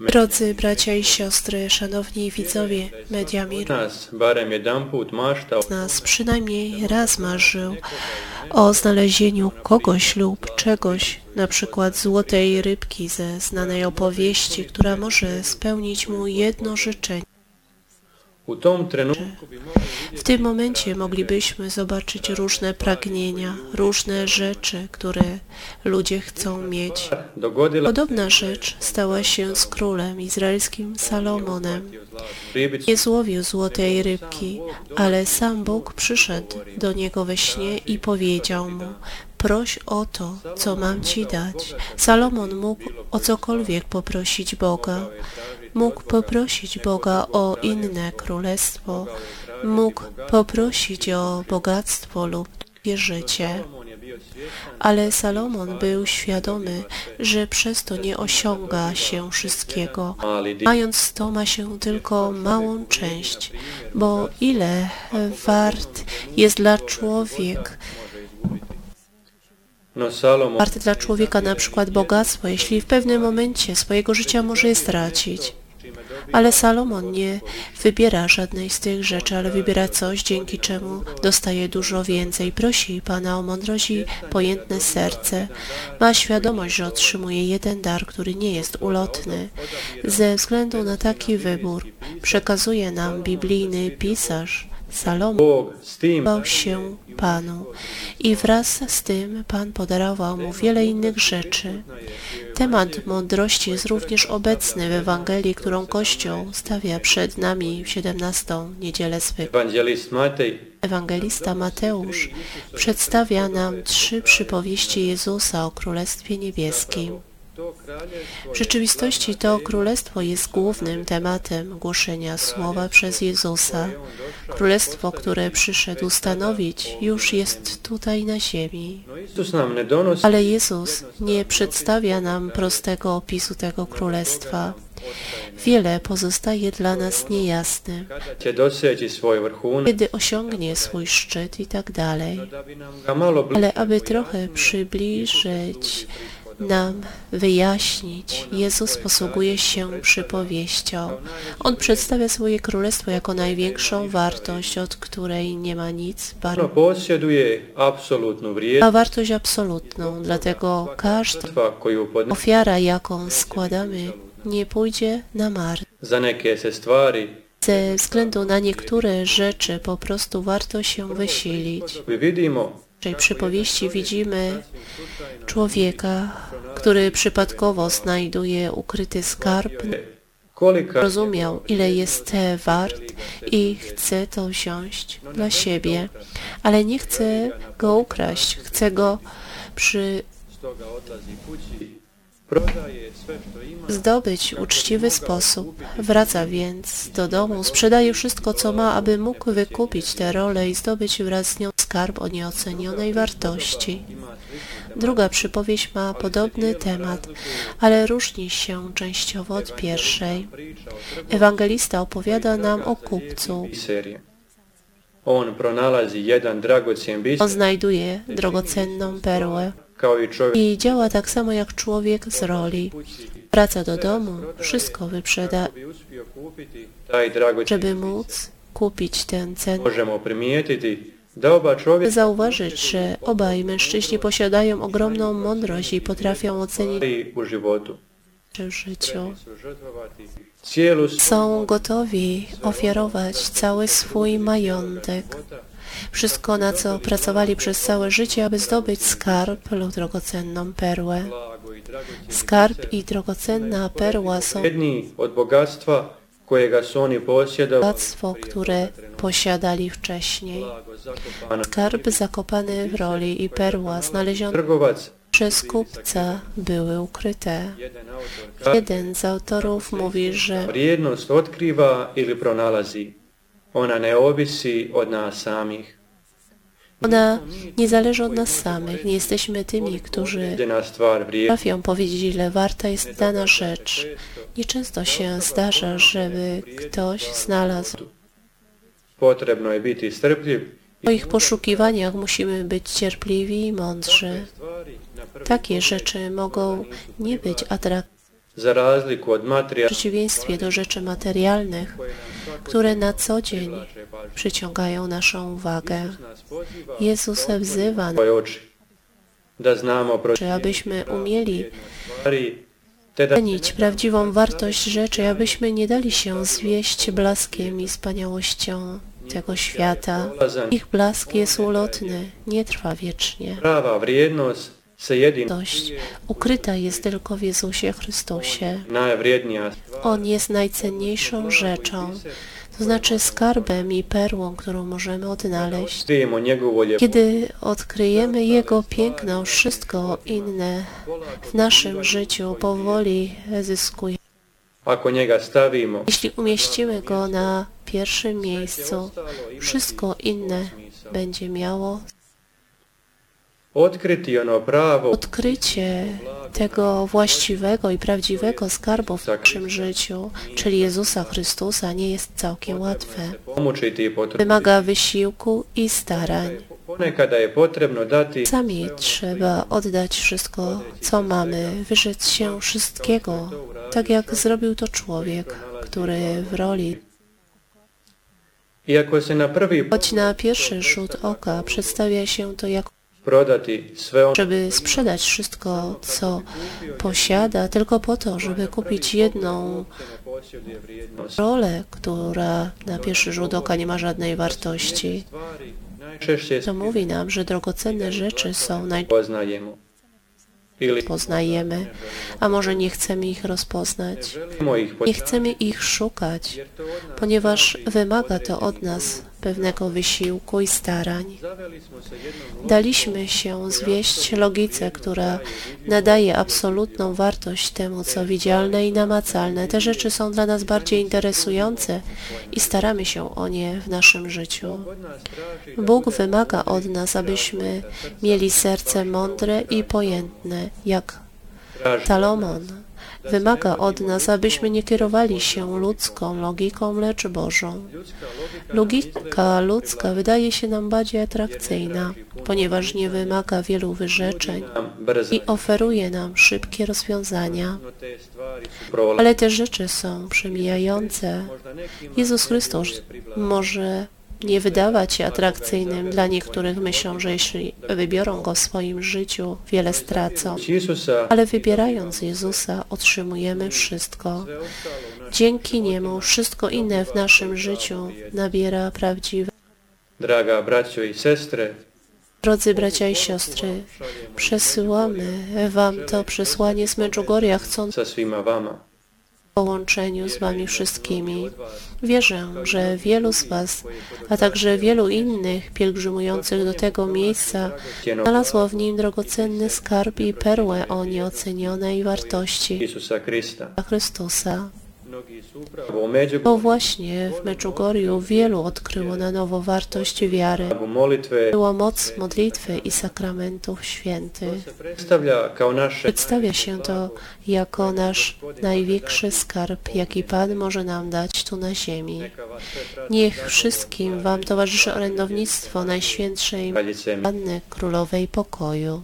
Drodzy bracia i siostry, szanowni widzowie Media Mir, z nas przynajmniej raz marzył o znalezieniu kogoś lub czegoś, na przykład złotej rybki ze znanej opowieści, która może spełnić mu jedno życzenie. W tym momencie moglibyśmy zobaczyć różne pragnienia, różne rzeczy, które ludzie chcą mieć. Podobna rzecz stała się z królem izraelskim Salomonem. Nie złowił złotej rybki, ale sam Bóg przyszedł do niego we śnie i powiedział mu, proś o to, co mam ci dać. Salomon mógł o cokolwiek poprosić Boga. Mógł poprosić Boga o inne królestwo, mógł poprosić o bogactwo lub długie życie. Ale Salomon był świadomy, że przez to nie osiąga się wszystkiego. Mając to ma się tylko małą część, bo ile wart jest dla człowiek, warte dla człowieka na przykład bogactwo, jeśli w pewnym momencie swojego życia może je stracić. Ale Salomon nie wybiera żadnej z tych rzeczy, ale wybiera coś, dzięki czemu dostaje dużo więcej. Prosi Pana o mądrość i pojętne serce. Ma świadomość, że otrzymuje jeden dar, który nie jest ulotny. Ze względu na taki wybór przekazuje nam biblijny pisarz Salomon bał się Panu i wraz z tym Pan podarował mu wiele innych rzeczy. Temat mądrości jest również obecny w Ewangelii, którą Kościół stawia przed nami w 17 niedzielę zwykłą. Ewangelista Mateusz przedstawia nam trzy przypowieści Jezusa o Królestwie Niebieskim. W rzeczywistości to królestwo jest głównym tematem głoszenia słowa przez Jezusa. Królestwo, które przyszedł stanowić, już jest tutaj na ziemi. Ale Jezus nie przedstawia nam prostego opisu tego królestwa. Wiele pozostaje dla nas niejasne. Kiedy osiągnie swój szczyt i tak dalej. Ale aby trochę przybliżyć nam, wyjaśnić, Jezus posługuje się przypowieścią. On przedstawia swoje królestwo jako największą wartość, od której nie ma nic bardziej. apsolutnu Ma wartość absolutną, dlatego każda ofiara, jaką składamy, nie pójdzie na marne. Ze względu na niektóre rzeczy po prostu warto się wysilić. Tej przypowieści widzimy człowieka, który przypadkowo znajduje ukryty skarb, rozumiał ile jest wart i chce to wziąć dla siebie, ale nie chce go ukraść, chce go przy zdobyć uczciwy sposób. Wraca więc do domu, sprzedaje wszystko, co ma, aby mógł wykupić tę rolę i zdobyć wraz z nią skarb o nieocenionej wartości. Druga przypowieść ma podobny temat, ale różni się częściowo od pierwszej. Ewangelista opowiada nam o kupcu. on znajduje drogocenną perłę i działa tak samo jak człowiek z roli. Wraca do domu, wszystko wyprzeda, żeby móc kupić ten čovjeka zauważyć, że obaj mężczyźni posiadają ogromną mądrość i potrafią ocenić w życiu. Są gotowi ofiarować cały swój majątek, wszystko na co pracowali przez całe życie, aby zdobyć skarb lub drogocenną perłę. Skarb i drogocenna perła są bogactwo, które posiadali wcześniej. Skarb zakopany w roli i perła znalezione przez kupca były ukryte. Jeden z autorów mówi, że otkriva ili pronalazi ona ne ovisi od nas samih ona nie zależy od nas samych. Nie jesteśmy tymi, którzy potrafią powiedzieć, ile warta jest dana rzecz. Nieczęsto się zdarza, żeby ktoś znalazł. potrebno je biti strpljiv W moich poszukiwaniach musimy być cierpliwi i mądrzy. Takie rzeczy mogą nie być atrakcyjne w przeciwieństwie do rzeczy materialnych, które na co dzień przyciągają naszą uwagę. nas Jezus wzywa czy abyśmy umieli cenić prawdziwą wartość rzeczy, abyśmy nie dali się zwieść blaskiem i wspaniałością tego świata. Ich blask jest ulotny, nie trwa wiecznie. prava vrijednost Wartość ukryta jest tylko w Jezusie Chrystusie. On jest najcenniejszą rzeczą, to znaczy skarbem i perłą, którą możemy odnaleźć. Kiedy odkryjemy Jego piękno, wszystko inne w naszym życiu powoli zyskuje. Stavimo, Jeśli umieścimy Go na pierwszym miejscu, wszystko inne będzie miało odkrycie tego właściwego i prawdziwego skarbu w naszym życiu, czyli Jezusa Chrystusa, nie jest całkiem łatwe. Wymaga wysiłku i starań. Sami trzeba oddać wszystko, co mamy, wyrzec się wszystkiego, tak jak zrobił to człowiek, który w roli, choć na pierwszy rzut oka przedstawia się to jako, żeby sprzedać wszystko, co posiada, tylko po to, żeby kupić jedną rolę, która na pierwszy rzut oka nie ma żadnej wartości. To mówi nam, że drogocenne rzeczy są poznajemo. Ili najpoznajemy, a może nie chcemy ich rozpoznać. Nie chcemy ich szukać, ponieważ wymaga to od nas pewnego wysiłku i starań. Daliśmy się zwieść logice, która nadaje absolutną wartość temu, co widzialne i namacalne. Te rzeczy są dla nas bardziej interesujące i staramy się o nie w naszym życiu. Bóg wymaga od nas, abyśmy mieli serce mądre i pojętne, jak traži Salomon. Wymaga od nas, abyśmy nie kierowali się ludzką logiką, lecz Bożą. Logika ludzka wydaje się nam bardziej atrakcyjna, ponieważ nie wymaga wielu wyrzeczeń i oferuje nam szybkie rozwiązania. Ale te rzeczy są przemijające. Jezus Chrystus może nie wydawać się atrakcyjnym dla niektórych myślą, że jeśli wybiorą Go w swoim życiu, wiele stracą. Ale wybierając Jezusa, otrzymujemy wszystko. Dzięki Niemu wszystko inne w naszym życiu nabiera prawdziwe. Draga braćo i sestre, Drodzy bracia i siostry, przesyłamy Wam to przesłanie z Medjugorja, chcąc połączeniu z Wami wszystkimi. Wierzę, że wielu z Was, a także wielu innych pielgrzymujących do tego miejsca Cijeno znalazło w nim drogocenny skarb i perłę o nieocenionej wartości. Chrystusa. To właśnie w Medjugorju wielu odkryło na nowo wartość wiary. Było moc modlitwy i sakramentów świętych. Przedstawia się to jako nasz największy skarb, jaki Pan może nam dać tu na ziemi. Niech wszystkim Wam towarzyszy orędownictwo Najświętszej. Panny Królowej Pokoju.